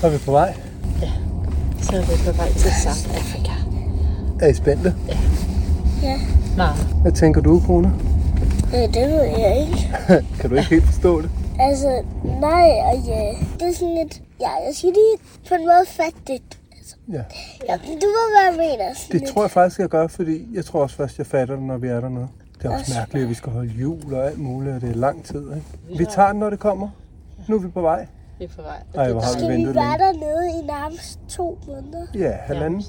today. Er vi på vej? Så er vi på vej til South Africa. Er I spændte? Ja, Meget. Hvad tænker du, Kona? øh, det ved jeg ikke. Kan du ikke helt forstå det? Altså, nej og ja. Det er sådan lidt... Ja, jeg skal lige på en måde fatte det. Altså, Ja. ja, du ved, hvad jeg mener. Sådan Det tror jeg faktisk, jeg gør, fordi jeg tror også først, jeg fatter det, når vi er dernede. Det er også Også mærkeligt, at vi skal holde jul og alt muligt, og det er lang tid. Ikke? Vi tager den, når det kommer. Nu er vi på vej. Vi er på vej. Ej, hvor har vi Skal vi ventet være længe. dernede i nærmest to måneder? Ja, halvanden.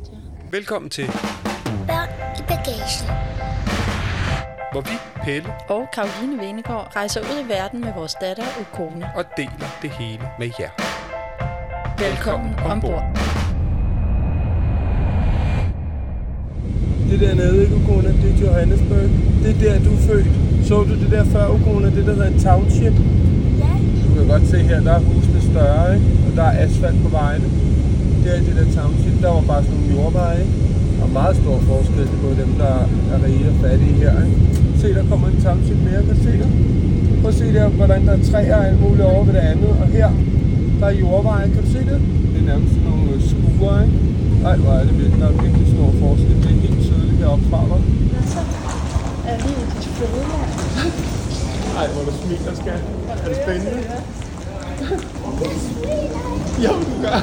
Velkommen til, Børn i bagagen. hvor vi, Pelle, Og Karoline Venegård rejser ud i verden med vores datter og kone. og deler det hele med jer. Velkommen ombord. Det der nede, ikke, Ukona? Det er Johannesburg. Det er der, du er født. Så du det der før, Ukona? Det der hedder en township. Ja, Du kan godt se her, der er husene større, ikke? og der er asfalt på vejene. Det er det der township, der var bare sådan nogle jordveje. Ikke? Og meget stor forskel på dem, der er rige og fattige her. Ikke? Se, der kommer en township mere, kan se det? Prøv at se der, hvordan der er træer og alt muligt over ved det andet. Og her, der er jordveje, kan du se det? Det er nærmest sådan nogle øh, skuer, ikke? Ej, hvor er det vildt. Der er virkelig stor forskel. Det er helt tydeligt heroppe fra, hva'? Er vi i dit fødeland? Ej, hvor du smiler, skat. Er det spændende? Jo, du gør.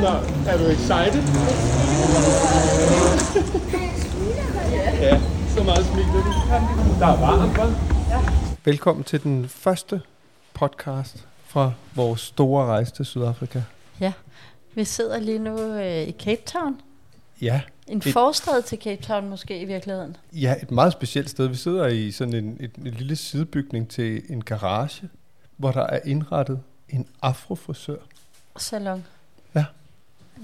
Nå, er du excited? Ja, så meget smiler du. Der er varmt, hva'? Velkommen til den første podcast fra vores store rejse til Sydafrika. Ja. Vi sidder lige nu øh, i Cape Town. Ja, En Et- forstad til Cape Town måske i virkeligheden. ja, et meget specielt sted. Vi sidder i sådan en, et, en lille sidebygning til en garage, hvor der er indrettet en afrofrisør. Salon. Ja.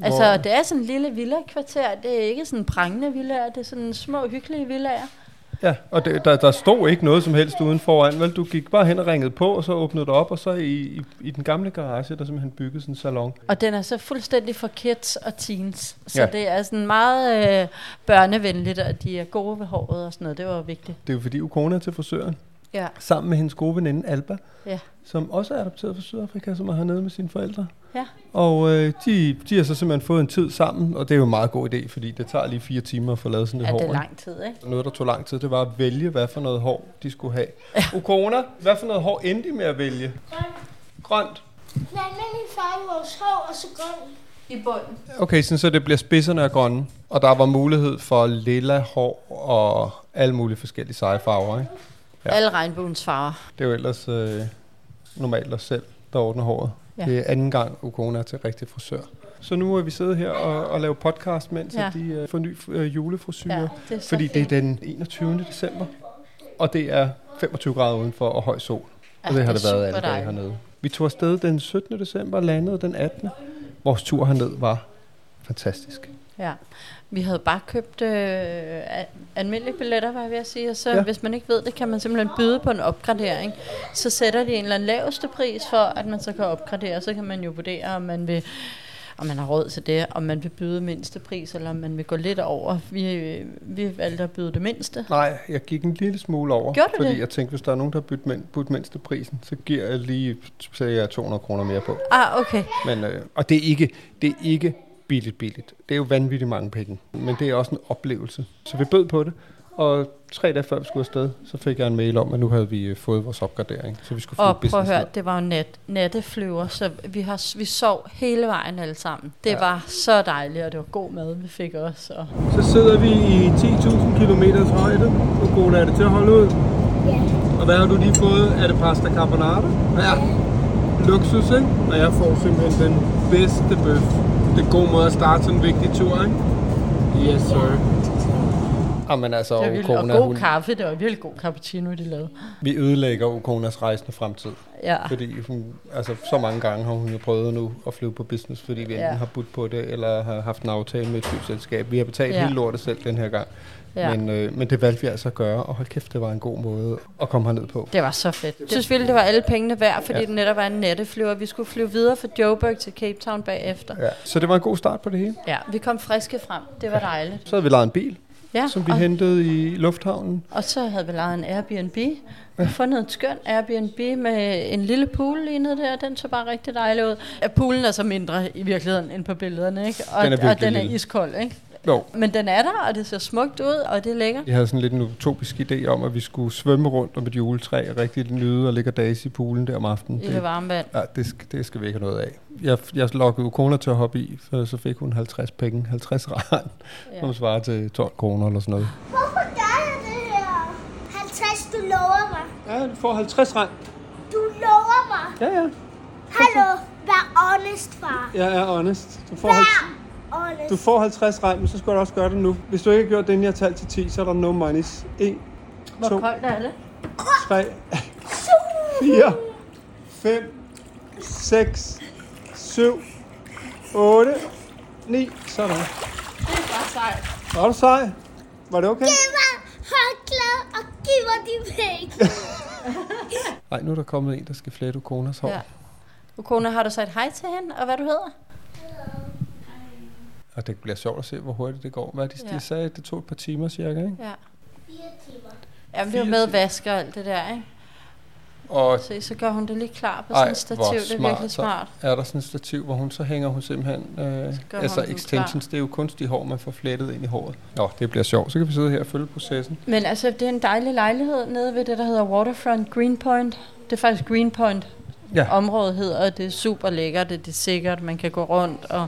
Altså, det er sådan en lille villa-kvarter. Det er ikke sådan prangende villaer. Det er sådan små, hyggelige villaer. Ja, og det, der, der stod ikke noget som helst uden foran, vel? Du gik bare hen og ringede på, og så åbnede du op, og så i, i, i den gamle garage, der simpelthen bygget sådan en salon. Og den er så fuldstændig for kids og teens. Så ja. det er sådan meget øh, børnevenligt, og de er gode ved håret og sådan noget. Det var vigtigt. Det er jo fordi, Ukona er til frisøren, Ja. sammen med hendes gode veninde Alba, Ja. som også er adopteret fra Sydafrika, som er hernede med sine forældre. Ja. Og øh, de, de har så simpelthen fået en tid sammen, og det er jo en meget god idé, fordi det tager lige fire timer at få lavet sådan et Ja, hår. det er lang tid, ikke? Noget, der tog lang tid, det var at vælge, hvad for noget hår de skulle have. Ukona, hvad for noget hår endte de med at vælge? Grønt. med almindelig farve vores hår, og så grøn. I bunden. Okay, sådan, så det bliver spidserne af grønne, og der var mulighed for lilla hår og alle mulige forskellige seje farver. Ikke? Ja. Alle regnbuens farver. Det er jo ellers øh, normalt os selv, der ordner håret. Ja. Det er anden gang, Ukona er til rigtig frisør. Så nu er vi siddet her og, og lave podcast, mens ja. De øh, får ny øh, julefrisyre. Ja, det fordi det er fint. den 21. december, og det er 25 grader udenfor og høj sol. Og Ja, det har det det været alle dage hernede. Vi tog afsted den 17. december og landede den 18. Vores tur herned var fantastisk. Ja. Vi havde bare købt øh, almindelige billetter, var jeg ved at sige. Og så Ja. hvis man ikke ved det, kan man simpelthen byde på en opgradering. Så sætter de en eller anden laveste pris for, at man så kan opgradere. Så kan man jo vurdere, om man vil om man har råd til det, om man vil byde mindste pris, eller om man vil gå lidt over. Vi, øh, vi valgte at byde det mindste. Nej, jeg gik en lille smule over. Gjorde fordi det? jeg tænkte, hvis der er nogen, der har budt, budt mindste prisen, så giver jeg lige så jeg 200 kroner mere på. Ah, okay. Men, øh, og det er, ikke, det er ikke billigt, billigt. Det er jo vanvittigt mange penge. Men det er også en oplevelse. Så vi bød på det. Og tre dage før vi skulle afsted, så fik jeg en mail om, at nu havde vi øh, fået vores opgradering. Så vi skulle flyve Og prøv at høre, det var jo nat, natteflyver, så vi, har, vi sov hele vejen alle sammen. Det Ja. ja. var så dejligt, og det var god mad, vi fik også. Og Så sidder vi i 10.000 km højde. Hvor god er det til at holde ud? Ja. Og hvad har du lige fået? Er det pasta carbonara? Ja. Luksus, ikke? Og jeg får simpelthen den bedste bøf. Det er en god måde at starte sådan en vigtig tur, ikke? Yes, sir. Jamen altså, det var virkelig, og Okona, god hun, kaffe, det var virkelig god cappuccino, de lavede. vi ødelægger Okonas rejsende fremtid. Ja. Fordi hun, altså, så mange gange har hun jo prøvet nu at flyve på business, fordi vi enten Ja. har budt på det, eller har haft en aftale med et flyselskab. Vi har betalt Ja. hele lortet selv den her gang. Ja. Men, øh, men det valgte vi altså at gøre, og hold kæft, det var en god måde at komme herned på. Det var så fedt. Jeg synes virkelig, det var alle pengene værd, fordi Ja. ja. det netop var en natteflyver. Vi skulle flyve videre fra Joburg til Cape Town bagefter. Ja. Så det var en god start på det hele. Ja, vi kom friske frem. Det var dejligt. Så havde vi lejet en bil, Ja, som vi og, hentede i lufthavnen. og så havde vi lejet en Airbnb. Vi har fundet et skønt Airbnb med en lille pool lige nede der. Den så bare rigtig dejlig ud. Ja, poolen er så mindre i virkeligheden end på billederne, ikke? Og Den er og den er iskold, ikke? Jo, Men den er der, og det ser smukt ud, og det er lækkert. jeg havde sådan lidt en utopisk idé om, at vi skulle svømme rundt om et juletræ og rigtig nyde og ligge og dase i poolen der om aftenen. I det varme vand. Ja, det skal, det skal vi ikke have noget af. Jeg, jeg lokkede koner til at hoppe i, for så fik hun 50 penge, 50 rand, ja. som svarer til 12 kroner eller sådan noget. Hvorfor gør jeg det her? 50, du lover mig. Ja, du får 50 rand. Du lover mig. Ja, ja. Hallo, vær honest, far. Jeg er honest. Du får, Vær honest. Du får 50 rand, men så skal du også gøre det nu. Hvis du ikke har gjort det, inden jeg talt til 10, så er der no monies. 1, Hvor 2, koldt er det? 3, 4, 5, 6, 7, 8, 9. Sådan. Det er bare sejt. Var du sej? Var det okay? Det var håndklæde og giv mig de penge. Nej, nu er der kommet en, der skal flette konas hår. Ja. Ja. Ukona, har du sagt hej til hende, og hvad du hedder? Og det bliver sjovt at se, hvor hurtigt det går. Hvad de, ja. De sagde, det tog et par timer cirka, ikke? Ja. Fire timer. Jamen, det er jo med vask og alt det der, ikke? Og Se, så gør hun det lige klar på Ej, sådan et stativ. hvor Det er smart, virkelig så. smart. er der sådan et stativ, hvor hun så hænger hun simpelthen... Øh, gør altså extensions, det er jo kunstige hår, man får flettet ind i håret. Nå, det bliver sjovt. Så kan vi sidde her og følge processen. Men altså, det er en dejlig lejlighed nede ved det, der hedder Waterfront Greenpoint. Det er faktisk Greenpoint, Ja, området hedder, og det er super lækkert, det er sikkert, man kan gå rundt, og,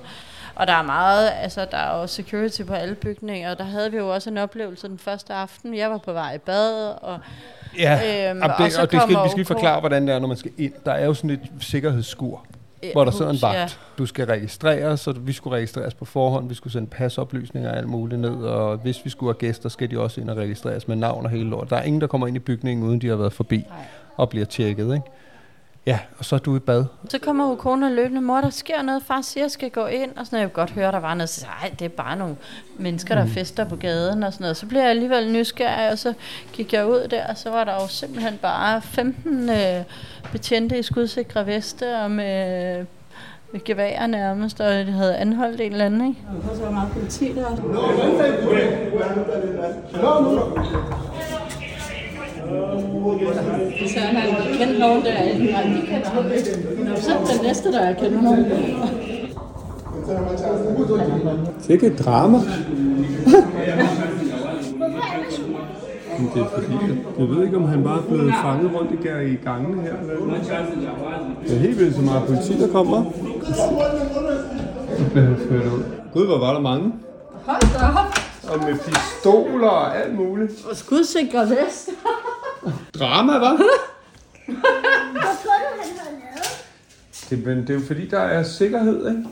og der er meget, altså der er også security på alle bygninger, og der havde vi jo også en oplevelse den første aften. Jeg var på vej i bad, og ja. Øhm, og det, så og det skal, vi skal lige forklare, hvordan det er, når man skal ind. Der er jo sådan et sikkerhedsskur, øh, hvor der sidder en vagt. Ja. Du skal registreres, så vi skulle registreres på forhånd. Vi skulle sende pasoplysninger og alt muligt ned, og hvis vi skulle have gæster, skal de også ind og registreres med navn og hele lort. Der er ingen, der kommer ind i bygningen, uden de har været forbi Nej. og bliver tjekket, ikke? Ja, og så er du i bad. Så kommer jo kone og løbende, mor, der sker noget, far siger, jeg skal gå ind, og sådan, jeg kunne godt høre, der var noget, så siger jeg, "Ej, det er bare nogle mennesker, der fester på gaden, og sådan noget. Så blev jeg alligevel nysgerrig, og så gik jeg ud der, og så var der jo simpelthen bare 15 øh, betjente i skudsikre veste, og med, med geværer nærmest, og de havde anholdt en eller anden, ikke? Og så var meget politi der. Så han har kendt nogen der, nej, de kan Nå, så er den næste, der er kendt nogen. Sikke et drama. Er? Men det er fordi, jeg ved ikke, om han bare er blevet fanget rundt i, gar- i gangene her. Det er helt vildt så meget politi, der kommer. Så bliver han ført ud. Gud, hvor var der mange. Hold da op. Og med pistoler og alt muligt. Og skudsikre vest. Drama, hva'? Hvor tror du, han har lavet? Det, men det er jo fordi, der er sikkerhed, ikke?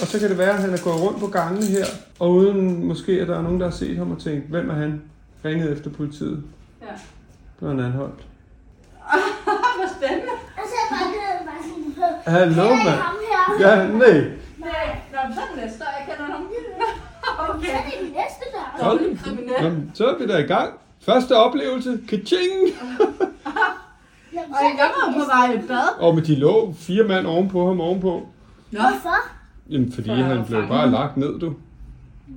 Og så kan det være, at han er gået rundt på gangene her, og uden måske, at der er nogen, der har set ham og tænkt, hvem er han? Ringet efter politiet. Ja. Blev han anholdt. Hvor spændende. Og så var det bare sådan, Hallo, "Hey, mand. ham her. Ja, nej. Nej, Nå, så er den næste, jeg kender nogen. Så er det den næste, der er. Hold. Jamen, så er vi der i gang. Første oplevelse. Kaching! Og jeg var på vej i bad. Og med de lå fire mand ovenpå ham ovenpå. Hvorfor? Jamen, fordi han blev bare lagt ned, du.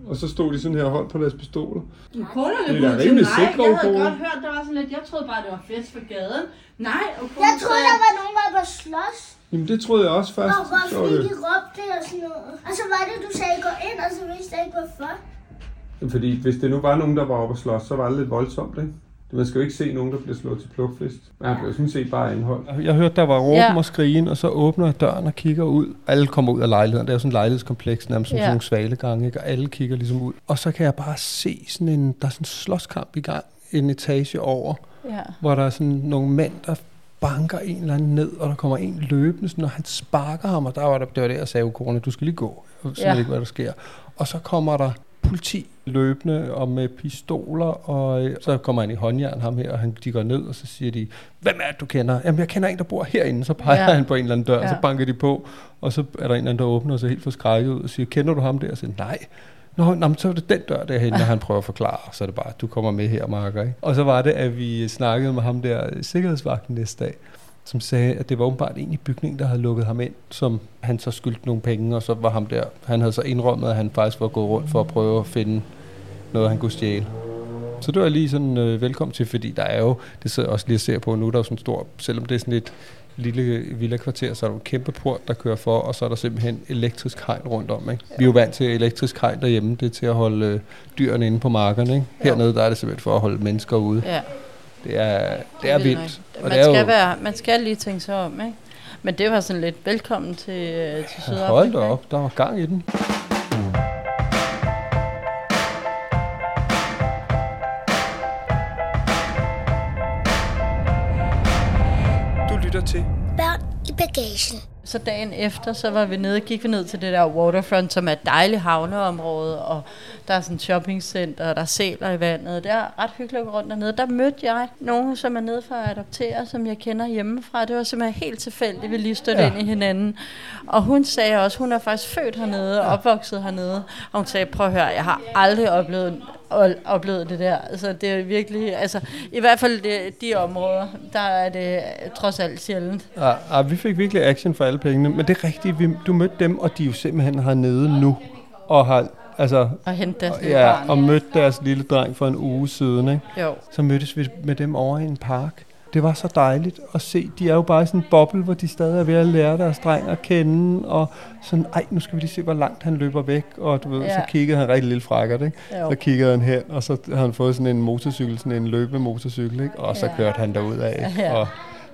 Og så stod de sådan her og holdt på deres pistoler. Det er da rimelig sikre, Jeg havde Kone. godt hørt, der var sådan lidt, jeg troede bare, det var fest for gaden. Nej, og Jeg troede, sagde, der var nogen, der var slås. Jamen, det troede jeg også først. Og Så var fordi det. de råbte og sådan noget. Og så var det, du sagde, gå ind, og så vidste jeg ikke, hvorfor. Fordi hvis det nu var nogen, der var oppe og slås, så var det lidt voldsomt, ikke? Man skal jo ikke se nogen, der bliver slået til plukfest. Men han blev sådan set bare anholdt. Jeg hørte, der var råben Ja. og skrigen, og så åbner jeg døren og kigger ud. Alle kommer ud af lejligheden. Det er jo sådan et lejlighedskompleks, nærmest som Ja. sådan nogle svalegange, ikke? Og alle kigger ligesom ud. Og så kan jeg bare se sådan en, der er sådan en slåskamp i gang, en etage over, Ja. hvor der er sådan nogle mænd, der banker en eller anden ned, og der kommer en løbende, sådan, og han sparker ham, og der var der, det var det, jeg sagde, kone, du skal lige gå. Jeg ved ja. ikke, hvad der sker. Og så kommer der politi løbende og med pistoler, og øh, så kommer han i håndjern ham her, og han, de går ned, og så siger de, hvem er det, du kender? Jamen, jeg kender en, der bor herinde. Så peger Ja. han på en eller anden dør, ja. Ja. så banker de på, og så er der en eller anden, der åbner, og så helt forskrækket ud og siger, kender du ham der? Og siger, nej. Nå, nå, så er det den dør derhen, og han prøver at forklare, og så er det bare, du kommer med her, Marker. Ikke? Og så var det, at vi snakkede med ham der, sikkerhedsvagten næste dag, som sagde, at det var åbenbart en i bygningen, der havde lukket ham ind, som han så skyldte nogle penge, og så var ham der, han havde så indrømmet, at han faktisk var gået rundt for at prøve at finde noget, han kunne stjæle. Så det var jeg lige sådan øh, velkommen til, fordi der er jo, det sidder jeg også lige og ser på nu, der er jo sådan stor, selvom det er sådan et lille villa-kvarter, så er der en kæmpe port, der kører for, og så er der simpelthen elektrisk hegn rundt om. Ikke? Vi er jo vant til elektrisk hegn derhjemme, det er til at holde øh, dyrene inde på markerne. Ikke? Hernede der er det simpelthen for at holde mennesker ude. Ja, Det er, det er vildt. Og Man det er skal, jo, være, man skal lige tænke sig om, ikke? Men det var sådan lidt velkommen til, øh, til Sydafrika. hold da op, der var gang i den. Du lytter til Børn i bagagen. Så dagen efter, så var vi nede, gik vi ned til det der waterfront, som er et dejligt havneområde, og der er sådan et shoppingcenter, og der er sæler i vandet. Det er ret hyggeligt at gå rundt dernede. Der mødte jeg nogen, som er nede for at adoptere, som jeg kender hjemmefra. Det var simpelthen helt tilfældigt, vi lige stødte ja. Ind i hinanden. Og hun sagde også, hun er faktisk født hernede og opvokset hernede. Og hun sagde, prøv at høre, jeg har aldrig oplevet oplevet det der. Altså, det er virkelig, altså, i hvert fald det, de områder, der er det trods alt sjældent. Ja, ja, vi fik virkelig action for alle pengene, men det er rigtigt, vi, du mødte dem, og de er jo simpelthen hernede nu, og har, altså, Og hente deres lille ja, barn. og mødte deres lille dreng for en uge siden, ikke? Jo. så mødtes vi med dem over i en park. Det var så dejligt at se. De er jo bare i sådan en boble, hvor de stadig er ved at lære deres dreng at kende. Og sådan, ej, nu skal vi lige se, hvor langt han løber væk. Og du ved, ja. så kiggede han rigtig lille frækkert, ikke? Jo. Så kiggede han hen, og så havde han fået sådan en motorcykel, sådan en løbemotorcykel, ikke? Og så Ja. kørte han derud af. Ja. Og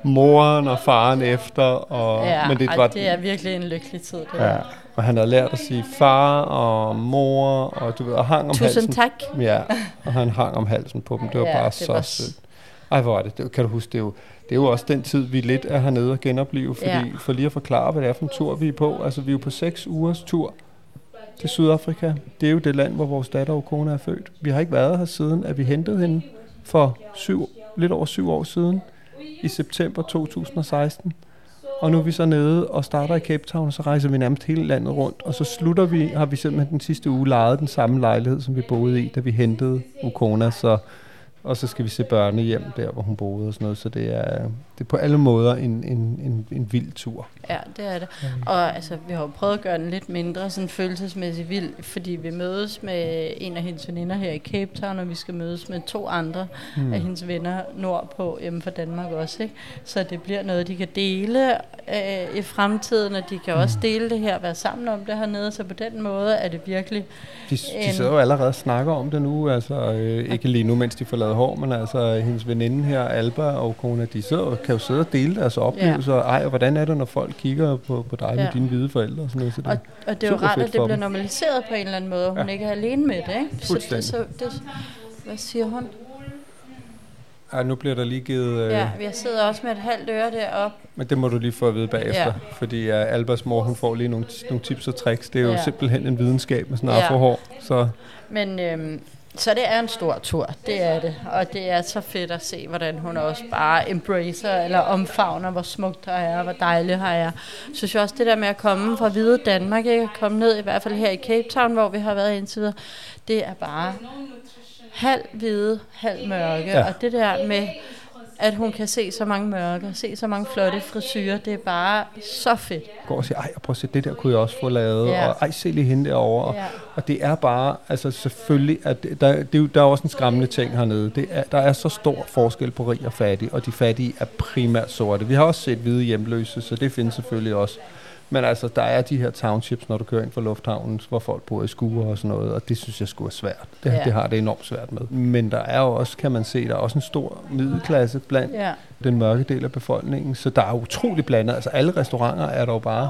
moren og faren efter. Og, Ja, men det var, det er virkelig en lykkelig tid. Det ja. Og han havde lært at sige far og mor, og du ved, og hang om Tusind halsen. tak. Ja, og han hang om halsen på dem. Det var Ja, bare det så var sødt. Ej, hvor var det. det. Kan du huske, det er, jo, det er jo også den tid, vi lidt er hernede og genopleve, fordi, Ja. for lige at forklare, hvad det er for en tur, vi er på. Altså, vi er jo på seks ugers tur til Sydafrika. Det er jo det land, hvor vores datter og kone er født. Vi har ikke været her siden, at vi hentede hende for syv, lidt over syv år siden, i september 2016. Og nu er vi så nede og starter i Cape Town, og så rejser vi nærmest hele landet rundt. Og så slutter vi, har vi simpelthen den sidste uge lejet den samme lejlighed, som vi boede i, da vi hentede Ukona. Så, og så skal vi se børnehjem der, hvor hun boede og sådan noget. Så det er, det er på alle måder en, en, en, en vild tur. Ja, det er det. Og altså, vi har jo prøvet at gøre den lidt mindre sådan følelsesmæssigt vild, fordi vi mødes med en af hendes veninder her i Cape Town, og vi skal mødes med to andre mm. af hendes venner nordpå, hjemme fra Danmark også. Ikke? Så det bliver noget, de kan dele øh, i fremtiden, og de kan også dele det her, være sammen om det hernede, så på den måde er det virkelig... De, de En- sidder jo allerede og snakker om det nu, altså øh, ikke lige nu, mens de får lavet hår, men altså hendes veninde her, Alba og kone, de sidder, kan jo sidde og dele deres oplevelser. Ja. Ej, og hvordan er det, når folk kigger på, på dig ja. med dine hvide forældre og sådan noget? Så det, Og, og det er jo rart, at det bliver dem. normaliseret på en eller anden måde, og hun Ja. ikke er alene med det. Ikke? Så, det, så det, hvad siger hun? Ej, nu bliver der lige givet... Øh, Ja, jeg sidder også med et halvt øre deroppe. Men det må du lige få at vide bagefter, ja. Fordi uh, Albers mor, hun får lige nogle, nogle tips og tricks. Det er jo ja. Simpelthen en videnskab med sådan en Ja. afrohår. Så Men øhm, så det er en stor tur, det er det. Og det er så fedt at se, hvordan hun også bare embracer eller omfavner, hvor smukt der er, hvor dejligt her er. Jeg synes jeg også, det der med at komme fra hvide Danmark, ikke? at komme ned i hvert fald her i Cape Town, hvor vi har været indtil videre, det er bare halv hvide, halv mørke. Ja. Og det der med, at hun kan se så mange mørke, se så mange flotte frisyrer, det er bare så fedt. går og siger, ej, prøv at se, det der kunne jeg også få lavet, Ja. og ej, se lige hende derovre. Og, Ja. og det er bare, altså selvfølgelig, at der, det, er der er også en skræmmende ting hernede. Det er, der er så stor forskel på rig og fattig, og de fattige er primært sorte. Vi har også set hvide hjemløse, så det findes selvfølgelig også. Men altså, der er de her townships, når du kører ind fra lufthavnen, hvor folk bor i skuer og sådan noget, og det synes jeg skulle er svært. Det, ja. Det har det enormt svært med. Men der er jo også, kan man se, der er også en stor middelklasse blandt Ja. den mørke del af befolkningen, så der er utrolig blandet. Altså alle restauranter er der jo bare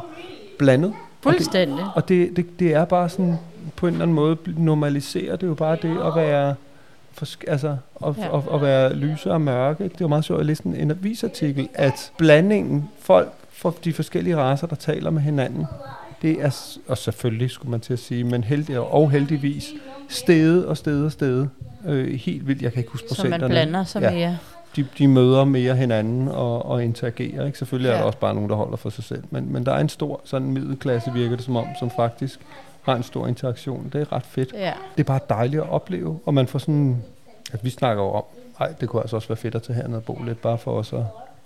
blandet. Fuldstændig. Og det, det, det er bare sådan, på en eller anden måde, normaliserer det jo bare det at være, forsk- altså, at, ja. At, at være lyse og mørke. Det er jo meget sjovt at læse en, en avisartikel, at blandingen, folk fra de forskellige raser, der taler med hinanden, det er, og selvfølgelig skulle man til at sige, men heldig og heldigvis, steget og steget og steget. Øh, helt vildt, jeg kan ikke huske Så procenterne. man blander sig Ja. mere. de, de møder mere hinanden og, og interagerer. Ikke? Selvfølgelig ja. er der også bare nogen, der holder for sig selv. Men, men der er en stor sådan middelklasse, virker det som om, som faktisk har en stor interaktion. Det er ret fedt. Ja. Det er bare dejligt at opleve, og man får sådan... At vi snakker jo om, ej, det kunne altså også være fedt at tage hernede og bo lidt, bare for os at,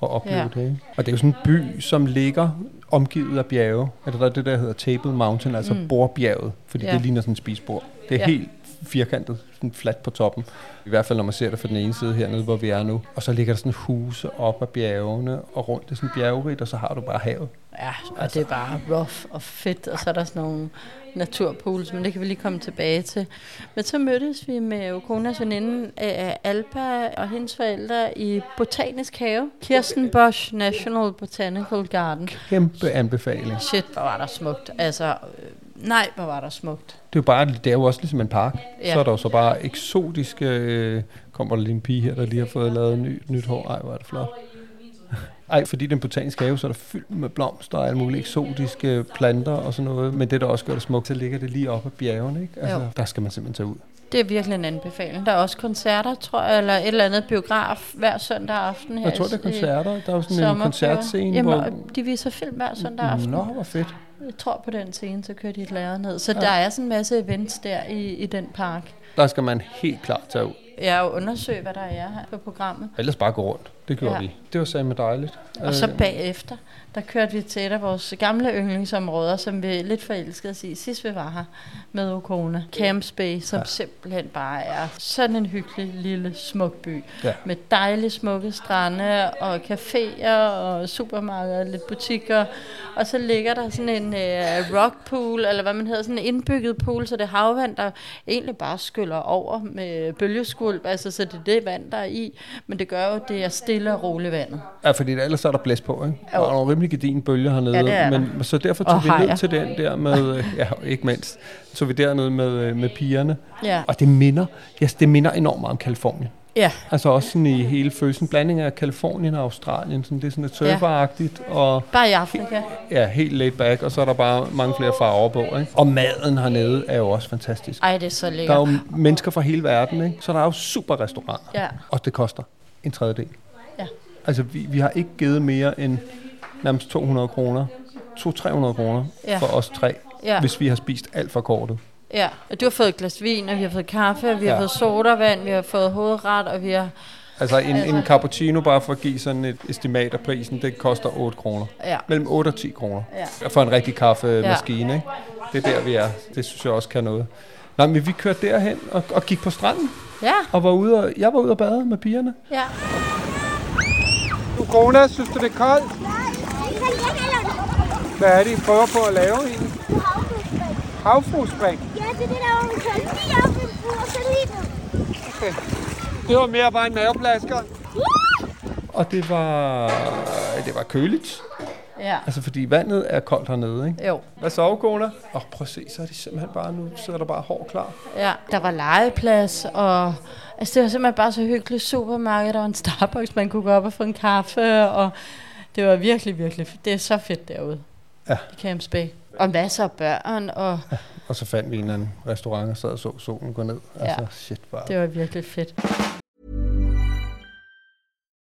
at opleve Ja. det. Ikke? Og det er jo sådan en by, som ligger omgivet af bjerge. Altså der er det, der hedder Table Mountain, altså mm. Bordbjerget, fordi ja. Det ligner sådan en spisbord. Det er. Ja. helt firkantet, sådan fladt på toppen. I hvert fald, når man ser det fra den ene side hernede, hvor vi er nu. Og så ligger der sådan huse op ad bjergene, og rundt det sådan bjergrigt, og så har du bare havet. Ja, og altså. det er bare rough og fedt, og så er der sådan nogle naturpools, men det kan vi lige komme tilbage til. Men så mødtes vi med Okonas veninde øh, Alba og hendes forældre i Botanisk Have, Kirstenbosch National Botanical Garden. Kæmpe anbefaling. Shit, hvor var der smukt. Altså, øh, nej, hvor var der smukt. Det er jo bare, det er jo også ligesom en park. Ja. Så er der jo så bare eksotiske, øh, kommer der lige en pige her, der lige har fået lavet ny, nyt hår. Ej, hvor er det flot. Ej, fordi den botaniske have, så er der fyldt med blomster og alle mulige eksotiske planter og sådan noget. Men det, der også gør det smukt, så ligger det lige oppe ad bjergene, ikke? Altså, Jo. der skal man simpelthen tage ud. Det er virkelig en anbefaling. Der er også koncerter, tror jeg, eller et eller andet biograf hver søndag aften her. Jeg tror, det er koncerter. Der er jo sådan en koncertscene, Jamen, hvor... og de viser film hver søndag aften. Nå, hvor fedt. Jeg tror på den scene, så kører de et lærred ned. Så ja. der er sådan en masse events der i, i den park. Der skal man helt klart tage ud. Jeg har jo undersøgt, hvad der er her på programmet. Ellers bare gå rundt. Det gjorde ja. Vi. Det var sammen dejligt. Og så Øh, bagefter, der kørte vi til et af vores gamle yndlingsområder, som vi lidt forelskede os i, sidst vi var her med Okona. Camp Space, som Ja. simpelthen bare er sådan en hyggelig lille smuk by. Ja. Med dejlige smukke strande og caféer og supermarkeder og lidt butikker. Og så ligger der sådan en øh, rockpool, eller hvad man hedder, sådan en indbygget pool, så det er havvand, der egentlig bare skyller over med bølgeskvulp, altså så det er det vand, der er i. Men det gør jo, det er stille og roligt vandet. Ja, fordi ellers er der blæst på, ikke? Der Jo. er nogle rimelig gedin bølger hernede. Ja, det er der. men, så derfor tog Og vi ned hajer. til den der med, øh, ja, ikke mindst, tog vi dernede med, øh, med pigerne. Ja. Og det minder, yes, det minder enormt meget om Kalifornien. Ja, Altså også sådan i hele følelsen, blanding af Kalifornien og Australien, sådan, det er sådan lidt Ja. surferagtigt, og bare i Afrika. ja, helt laid back, og så er der bare mange flere farver på, ikke? Og maden hernede er jo også fantastisk. Ej, det er så Der er lækkert. jo mennesker fra hele verden, ikke? Så der er jo super restauranter. Ja, Og det koster en tredjedel. Ja. Altså, vi, vi har ikke givet mere end nærmest 200 kroner. 200-300 kroner Ja. for os tre, ja, hvis vi har spist alt for kortet. ja. Og du har fået et glas vin, og vi har fået kaffe, og vi har Ja. fået sodavand, vi har fået hovedret, og vi har... Altså, en, Altså- en cappuccino, bare for at give sådan et estimat af prisen, det koster 8 kroner. Ja, Mellem 8 og 10 kroner. ja. For en rigtig kaffemaskine, ikke? Det er der, vi er. Det synes jeg også kan noget. Nej, men vi kørte derhen og, og gik på stranden, Ja, og var ude og, jeg var ude og bade med pigerne. ja. Du, Kona, synes du, det er koldt? Hvad er det, I prøver på at lave egentlig? Havfruespring. Ja, det er det, der var kørt lige op i en bur, og så lige ned. Det var mere bare en maveplasker. Og det var, det var køligt. Ja, Altså, fordi vandet er koldt hernede, ikke? jo. Hvad så, Kona? Åh, oh, prøv at se, så er de simpelthen bare, nu sidder der bare hår klar. Ja, der var legeplads, og altså, det var simpelthen bare så hyggeligt supermarked. Der var en Starbucks, man kunne gå op og få en kaffe, og det var virkelig, virkelig. Det er så fedt derude Ja. i Camps Bay. Og masser af børn, og Og så fandt vi en eller anden restaurant og sad og så solen gå ned. Altså, shit, bare. det var virkelig fedt.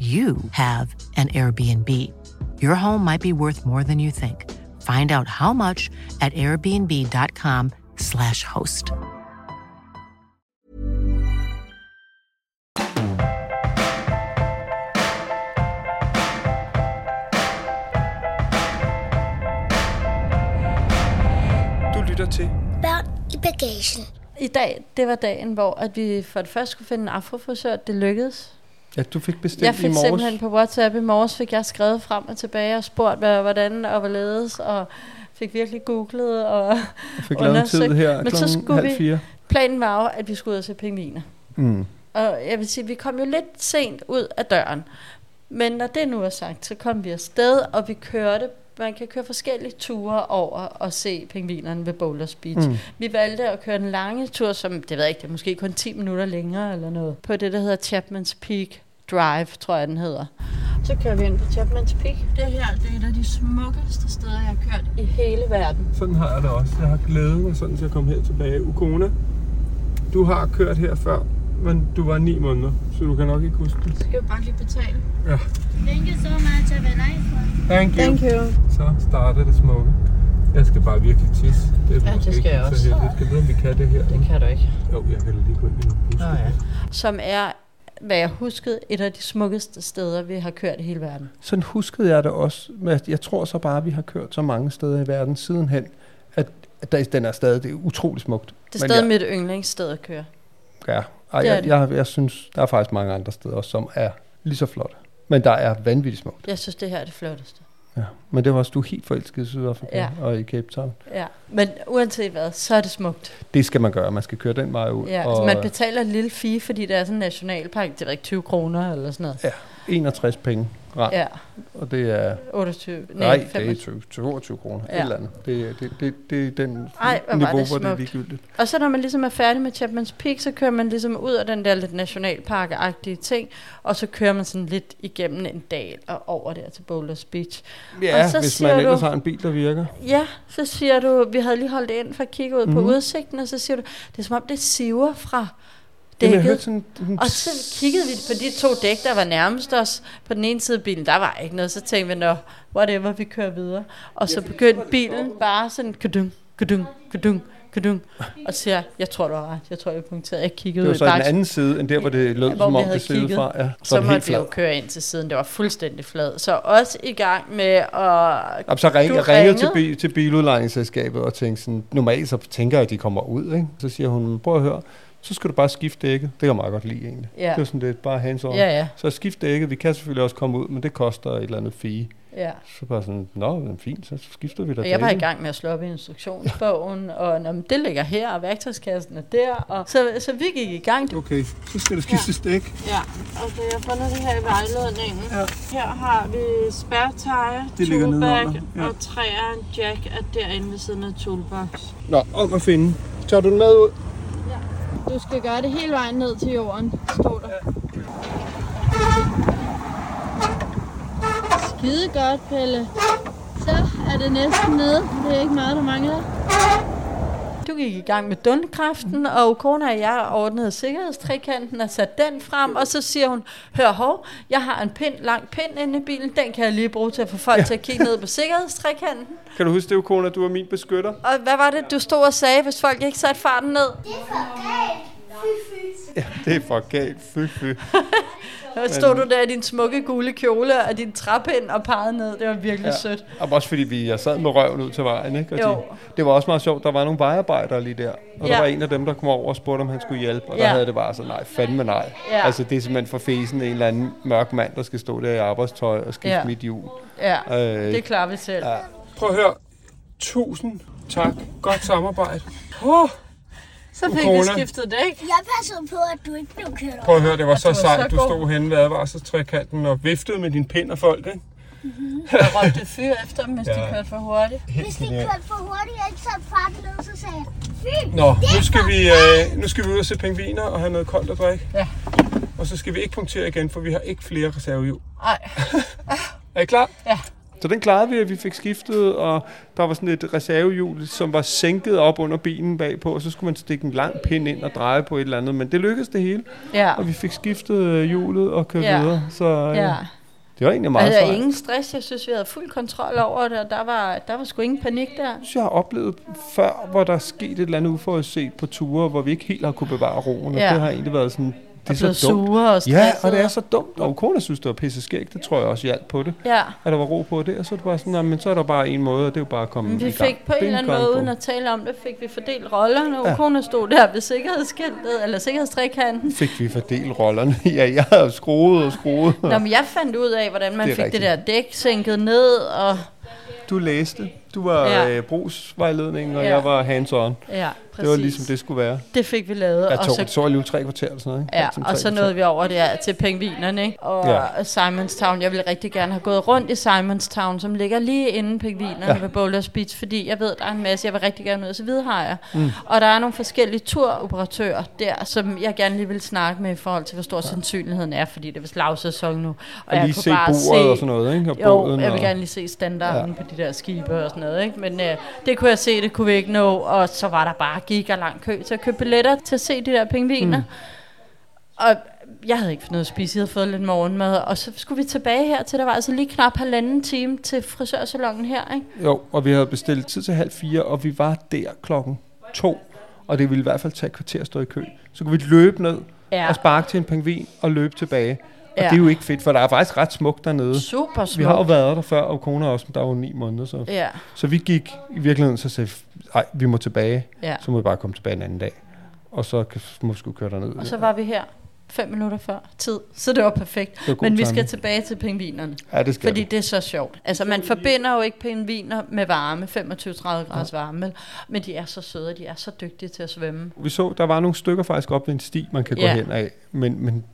you have an Airbnb. Your home might be worth more than you think. Find out how much at airbnb.com/slash host. Du lytter til Børn i bagagen. I dag, det var dagen, hvor at vi for det første skulle finde en afrofrisør. Det lykkedes. Ja, du fik bestilt Jeg i fik morges. simpelthen på WhatsApp i morges, fik jeg skrevet frem og tilbage og spurgt, hvad, hvordan og hvorledes, og fik virkelig googlet. Og Jeg fik lavet en tid her Men så skulle halv vi- fire. planen var jo, at vi skulle ud og se pingviner. Mm. Og jeg vil sige, vi kom jo lidt sent ud af døren. Men når det nu er sagt, så kom vi afsted, og vi kørte. Man kan køre forskellige ture over og se pingvinerne ved Boulders Beach. Mm. Mm. Vi valgte at køre en lange tur, som, det ved jeg ikke, det er måske kun 10 minutter længere eller noget, på det, der hedder Chapman's Peak Drive, tror jeg, den hedder. Så kører vi ind på Chapman's Peak. Det her, det er et af de smukkeste steder, jeg har kørt i hele verden. Sådan har jeg det også. Jeg har glædet mig sådan til at komme her tilbage. Ukona, du har kørt her før, men du var ni måneder, så du kan nok ikke huske det. Så skal vi bare lige betale. Ja. Thank you so much. Have a nice one. Thank you. Thank you. Så starter det smukke. Jeg skal bare virkelig tisse. Det er Ja, det skal jeg så også. heldigt. Skal vi vide, om vi kan det her? Det kan du ikke. Jo, jeg kan lige gå ind i en bus. Nå ja. Som er, hvad jeg huskede, et af de smukkeste steder, vi har kørt i hele verden. Sådan huskede jeg det også. Men jeg tror så bare, at vi har kørt så mange steder i verden sidenhen, at, at den er stadig det er utrolig smukt. Det er stadig jeg, mit yndlingssted at køre. Ja, Ej, Det er jeg, det. jeg, jeg synes, der er faktisk mange andre steder også, som er lige så flotte. Men der er vanvittigt smukt. Jeg synes, det her er det flotteste. Ja. Men det var også, du helt forelsket i Sydafrika Ja. og i Cape Town. Ja. Men uanset hvad, så er det smukt. Det skal man gøre. Man skal køre den vej ud. Ja, og altså man betaler en lille fee, fordi det er sådan en nationalpark. Det er ikke 20 kroner eller sådan noget. 61 penge rand. Ja, Og det er... 28. Nej, det er 25. 20, 22 kroner. Ja. Et eller andet. Det, det, det, det er den Ej, hvor niveau, det hvor det er ligegyldigt. Og så når man ligesom er færdig med Chapman's Peak, så kører man ligesom ud af den der lidt nationalpark-agtige ting, og så kører man sådan lidt igennem en dal og over der til Boulders Beach. Ja, Og så hvis man du- ellers har en bil, der virker. Ja, så siger du, vi havde lige holdt ind for at kigge ud mm. på Mhm. udsigten, og så siger du, det er som om det siver fra Jamen, jeg dækket. hørte sådan, sådan Og så kiggede vi på de to dæk, der var nærmest os. På den ene side af bilen, der var ikke noget. Så tænkte vi, nå, whatever, vi kører videre. Og så begyndte bilen bare sådan, kudung, kudung, kudung, kudung. Og så siger jeg, jeg tror, du har ret. Jeg tror, jeg punkterede. Jeg kiggede det var ud så den anden side, end der, hvor det lød, Ja, hvor som vi om havde det kigget. fra. Ja, så, Så måtte vi jo køre ind til siden. Det var fuldstændig flad. Så også i gang med at... Jamen, så ring, jeg ringede til, bil, til biludlejningsselskabet og tænkte sådan, normalt så tænker jeg, at de kommer ud, ikke? Så siger hun, prøv at høre, så skal du bare skifte dækket. Det kan jeg meget godt lide egentlig. Ja. Det er sådan lidt bare hands on. Ja, ja, Så skift dækket, vi kan selvfølgelig også komme ud, men det koster et eller andet fee. ja. Så bare sådan, nå, men fint, så skifter vi da Og jeg var i gang med at slå op i instruktionsbogen, og nå, men det ligger her, og værktøjskassen er der. Og så, så vi gik i gang. Okay, så skal der skiftes dæk. Ja, okay, jeg har fundet det her i vejledningen. Ja. Her har vi spærretøj, Det ligger nedenunder, ja. og træeren jack er derinde ved siden af toolbox. Nå, om at finde. Tager du den med ud? Du skal gøre det hele vejen ned til jorden, stod der. Skide godt, Pelle. Så er det næsten nede. Det er ikke meget, der mangler. Du gik i gang med dundkraften, og kona og jeg ordnede sikkerhedstrikanten og satte den frem, og så siger hun, hør hov, jeg har en pind, lang pind inde i bilen, den kan jeg lige bruge til at få folk ja. til at kigge ned på sikkerhedstrikanten. Kan du huske det, Kona, du er min beskytter? Og hvad var det, du stod og sagde, hvis folk ikke satte farten ned? Det er for galt. Fy, fy. Ja, det er for galt. Fy, fy. Så stod du der i din smukke gule kjole og din træpind og pegede ned. Det var virkelig ja. sødt. Og også fordi vi jeg sad med røven ud til vejen, ikke? Og Jo. De, det var også meget sjovt. Der var nogle vejarbejdere lige der. Og ja. Der var en af dem, der kom over og spurgte, om han skulle hjælpe. Og der Ja. havde det bare så, nej, fandme nej. Ja. Altså, det er simpelthen for fesen en eller anden mørk mand, der skal stå der i arbejdstøj og skifte ja. mit hjul. Ja, Øh, det klarer vi selv. Ja. Prøv at høre. Tusind tak. Godt samarbejde. Oh, Så fik Corona. vi skiftet dæk. Jeg passede på, at du ikke blev kørt over. prøv at høre, det var så var sejt. Du god. stod henne ved advarselstrekanten og viftede med din pind af folk, ikke? Jeg råbte fyr efter dem, hvis de Ja. kørte for hurtigt. Helt Hvis de kørte for hurtigt og ikke satte farten ned, så sagde jeg, fy, Nå, nu skal, vi, øh, nu skal vi ud og se pingviner og have noget koldt at drikke. Ja. Og så skal vi ikke punktere igen, for vi har ikke flere reservehjul. Ej, Er I klar? Ja. Så den klarede vi, at vi fik skiftet, og der var sådan et reservehjul, som var sænket op under bilen bagpå, og så skulle man stikke en lang pind ind og dreje på et eller andet, men det lykkedes det hele, ja. og vi fik skiftet øh, hjulet og kørt Ja. videre, så øh, Ja, Det var egentlig meget Altså, sejt. ingen stress. Jeg synes, vi havde fuld kontrol over det, og der var, der var sgu ingen panik der. Jeg synes, jeg har oplevet før, hvor der er sket et eller andet uforudset på ture, hvor vi ikke helt har kunne bevare roen, og Ja. det har egentlig været sådan, det Og er blevet så dumt. sure og Ja, og det er så dumt, og kone synes, det var pisse skægt, det tror jeg også hjalp på det, Ja. at der var ro på det, og så er det bare sådan, "Nå, men så er der bare en måde, og det er jo bare at komme Men i vi gang. fik på en er eller anden måde, og- uden at tale om det, fik vi fordelt rollerne. Ja. Ja. Kone stod der ved sikkerhedsskiltet, eller sikkerhedstrækanten. fik vi fordelt rollerne. ja, jeg havde skruet og skruet. Nå, men jeg fandt ud af, hvordan man Det fik rigtigt. det der dæk sænket ned, og Du læste. Du var Ja. øh, brugsvejledning, og ja. jeg var hands-on. ja, præcis. Det var ligesom det skulle være. Det fik vi lavet, Jeg og tog, så så, så alligevel tre kvarter eller sådan noget. Ikke? Ja, og så nåede vi over der til pingvinerne, ikke? Og ja. Ja. Simonstown. Jeg ville rigtig gerne have gået rundt i Simonstown, som ligger lige inden pingvinerne ja. Ja. ved Boulders Beach, fordi jeg ved, der er en masse, jeg vil rigtig gerne ud til Hvidhajer. Mm. Og der er nogle forskellige turoperatører der, som jeg gerne lige vil snakke med i forhold til, hvor stor ja. sandsynligheden er, fordi det er vist lavsæson nu. Og, Og lige se bordet og sådan noget, ikke? Og jo, båden jeg vil og... gerne lige se standarden ja. på de der skibe og sådan noget, ikke? Men øh, det kunne jeg se, det kunne vi ikke nå, og så var der bare giga lang kø til at købe billetter til at se de der pingviner. Mm. Og jeg havde ikke fået noget at spise, jeg havde fået lidt morgenmad, og så skulle vi tilbage her til, der var altså lige knap halvanden time til frisørsalongen her, ikke? Jo, og vi havde bestilt tid til halv fire, og vi var der klokken to. Og det ville i hvert fald tage et kvarter at stå i kø. Så kunne vi løbe ned ja. og sparke til en pingvin og løbe tilbage. Og Ja. det er jo ikke fedt, for der er faktisk ret smukt dernede. Super smukt. Vi har jo været der før, og kone også, men der var jo ni måneder. Så, Ja, så vi gik i virkeligheden, så sagde nej, vi må tilbage. ja. Så må vi bare komme tilbage en anden dag. Og så må vi skulle køre derned. Og så var vi her fem minutter før tid, så det var perfekt. var god Men vi skal tilbage til pingvinerne. Ja, det skal Fordi vi. det er så sjovt. Altså, man forbinder jo ikke pingviner med varme, 25-30 graders varme, vel? men de er så søde, de er så dygtige til at svømme. Vi så, der var nogle stykker faktisk op ved en sti, man kan gå Ja. hen af. Men, men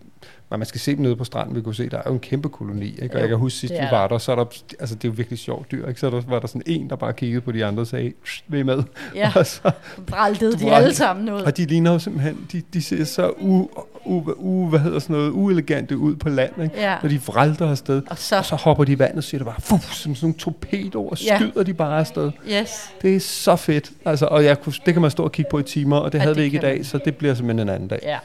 men man skal se dem nede på stranden, vi kunne se, der er jo en kæmpe koloni. Ikke? Og Jo, jeg kan huske sidst, vi var der, så er der, altså det er jo virkelig sjovt dyr, ikke? Så der, var der sådan en, der bare kiggede på de andre og sagde, "Shh, vil I med? Ja, Og, så, bræltede de alle sammen ud. og de ligner jo simpelthen, de, de ser så u, u, u, hvad hedder sådan noget, uelegante ud på land, ikke? Ja. Når de vralter afsted, Og så, og så hopper de i vandet, og siger det bare, fuh, som sådan nogle torpedoer, og Ja. skyder de bare afsted. yes. Det er så fedt. Altså, og jeg kunne, det kan man stå og kigge på i timer, og det Ja, havde det vi ikke i dag, man. så det bliver simpelthen en anden dag. Ja.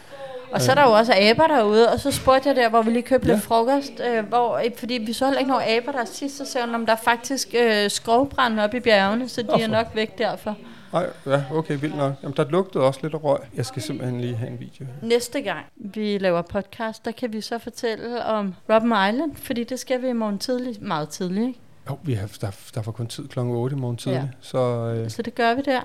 Og så er der jo også aber derude, og så spurgte jeg der, hvor vi lige købte Ja. lidt frokost, øh, hvor, øh, fordi vi så heller ikke nogen aber der sidst, så sagde hun, om der er faktisk øh, skovbrand oppe i bjergene, så de er Hvorfor? nok væk derfor. Nej, ja, okay, vildt nok. Jamen, der lugtede også lidt af røg. Jeg skal simpelthen lige have en video. Næste gang vi laver podcast, der kan vi så fortælle om Robben Island, fordi det skal vi i morgen tidlig, meget tidligt, ikke? Jo, vi har, der, der var kun tid kl. 8 i morgen tidlig. Ja. Så, øh, Så det gør vi der.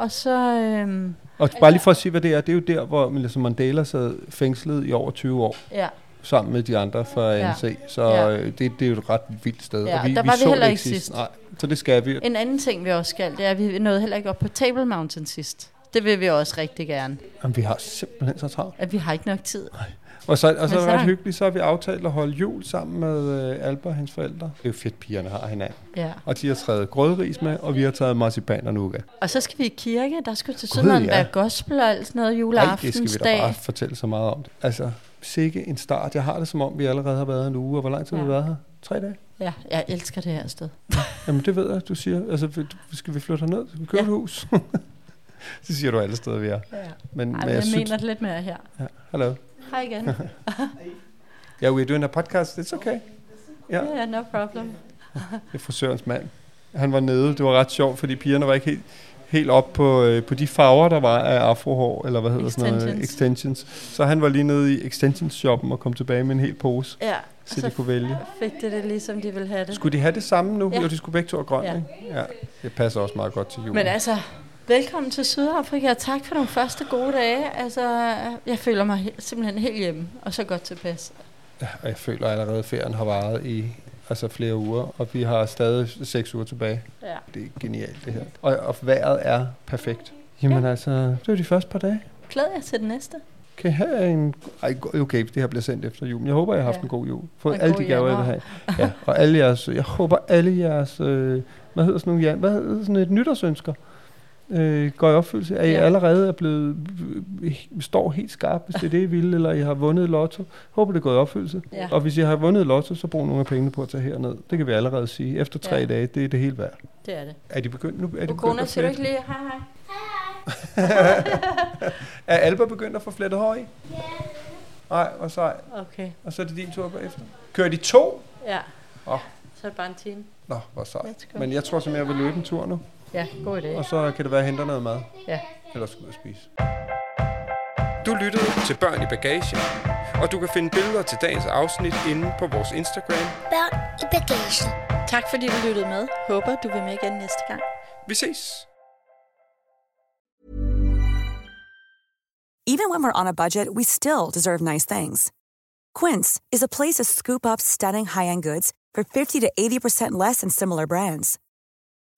Og så, øhm, og bare lige for at sige, hvad det er. Det er jo der, hvor Nelson Mandela sad fængslet i over 20 år, ja, sammen med de andre fra Ja. ANC. Så Ja. øh, det, det er jo et ret vildt sted. Ja, og vi, der var vi så heller ikke sidst. Nej, så det skal vi. en anden ting, vi også skal, det er, at vi nåede heller ikke op på Table Mountain sidst. Det vil vi også rigtig gerne. Jamen, vi har simpelthen så travlt. At vi har ikke nok tid. Og så, og så er så- det ret hyggeligt, så har vi aftalt at holde jul sammen med øh, Alba og hendes forældre. Det er jo fedt, pigerne har hinanden. Ja. Og de har taget grødris med, og vi har taget marcipan og nougat. Og så skal vi i kirke. Der skal til sådan ja. være gospel og alt sådan noget Nej, det skal vi da juleaftensdag. bare fortælle så meget om det. Altså, sikke en start. Jeg har det som om, vi allerede har været en uge. Og hvor lang tid har vi Ja. været her? Tre dage? Ja, jeg elsker det her sted. Jamen, det ved jeg, du siger. Altså, skal vi flytte herned? Skal vi købe Ja. et hus? det siger du alle steder, vi er. Ja. Men, Ej, men jeg, jeg, synes... mener det lidt mere her. Ja, hello. Hej igen. Yeah, we're doing a podcast. It's okay. Ja, Ja, ja, no problem. det er frisørens mand. Han var nede. Det var ret sjovt, fordi pigerne var ikke helt, helt op på, øh, på de farver, der var af afrohår, eller hvad hedder sådan noget? Extensions. Extensions. Så han var lige nede i extensions-shoppen og kom tilbage med en hel pose, Ja, så, så de kunne vælge. fik det det ligesom de ville have det. Skulle de have det samme nu? Ja. Jo, de skulle begge to have grønt, Ja. ja. ikke? Ja, det passer også meget godt til julen. Men altså, velkommen til Sydafrika, og tak for nogle første gode dage. Altså, jeg føler mig he- simpelthen helt hjemme, og så godt tilpas. Ja, jeg føler allerede, at ferien har varet i altså flere uger, og vi har stadig seks uger tilbage. Ja. Det er genialt, det her. Og, og vejret er perfekt. Jamen ja. altså, det var de første par dage. Glæder jeg til det næste. Kan I have en... Ej, okay, det her bliver sendt efter jul. Jeg håber, jeg har haft Ja. en god jul. Fået En alle de gaver, jeg vil have. Ja, og alle jeres... Jeg håber, alle jeres... Øh, hvad hedder sådan nogle... Hvad hedder sådan et nytårsønsker? Øh, går i opfyldelse? Er I Ja. allerede er blevet... øh, står helt skarpt, hvis det er det, I vil, eller I har vundet lotto? Håber, det er gået i opfyldelse. Ja. Og hvis I har vundet lotto, så brug nogle af pengene på at tage herned. Det kan vi allerede sige. Efter tre Ja. dage, det er det hele værd. Det er det. Er de begyndt nu? Er de Ukona, at siger du ikke lige hej hej? Er Alba begyndt at få flettet hår i? Ja. Nej, hvor sej. Okay. Og så er det din tur bagefter. Kører de to? Ja. Åh. Så er det bare en time. Nå, hvor sejt. Men jeg tror simpelthen, jeg vil løbe en tur nu. Ja, god idé. Og så kan det være, at jeg henter noget mad. Ja. Eller skal ud og spise. Du lyttede til Børn i Bagagen, og du kan finde billeder til dagens afsnit inde på vores Instagram. Børn i bagagen. Tak fordi du lyttede med. Håber du vil med igen næste gang. Vi ses! Even when we're on a budget, we still deserve nice things. Quince is a place to scoop up stunning high-end goods for 50 to 80% less than similar brands.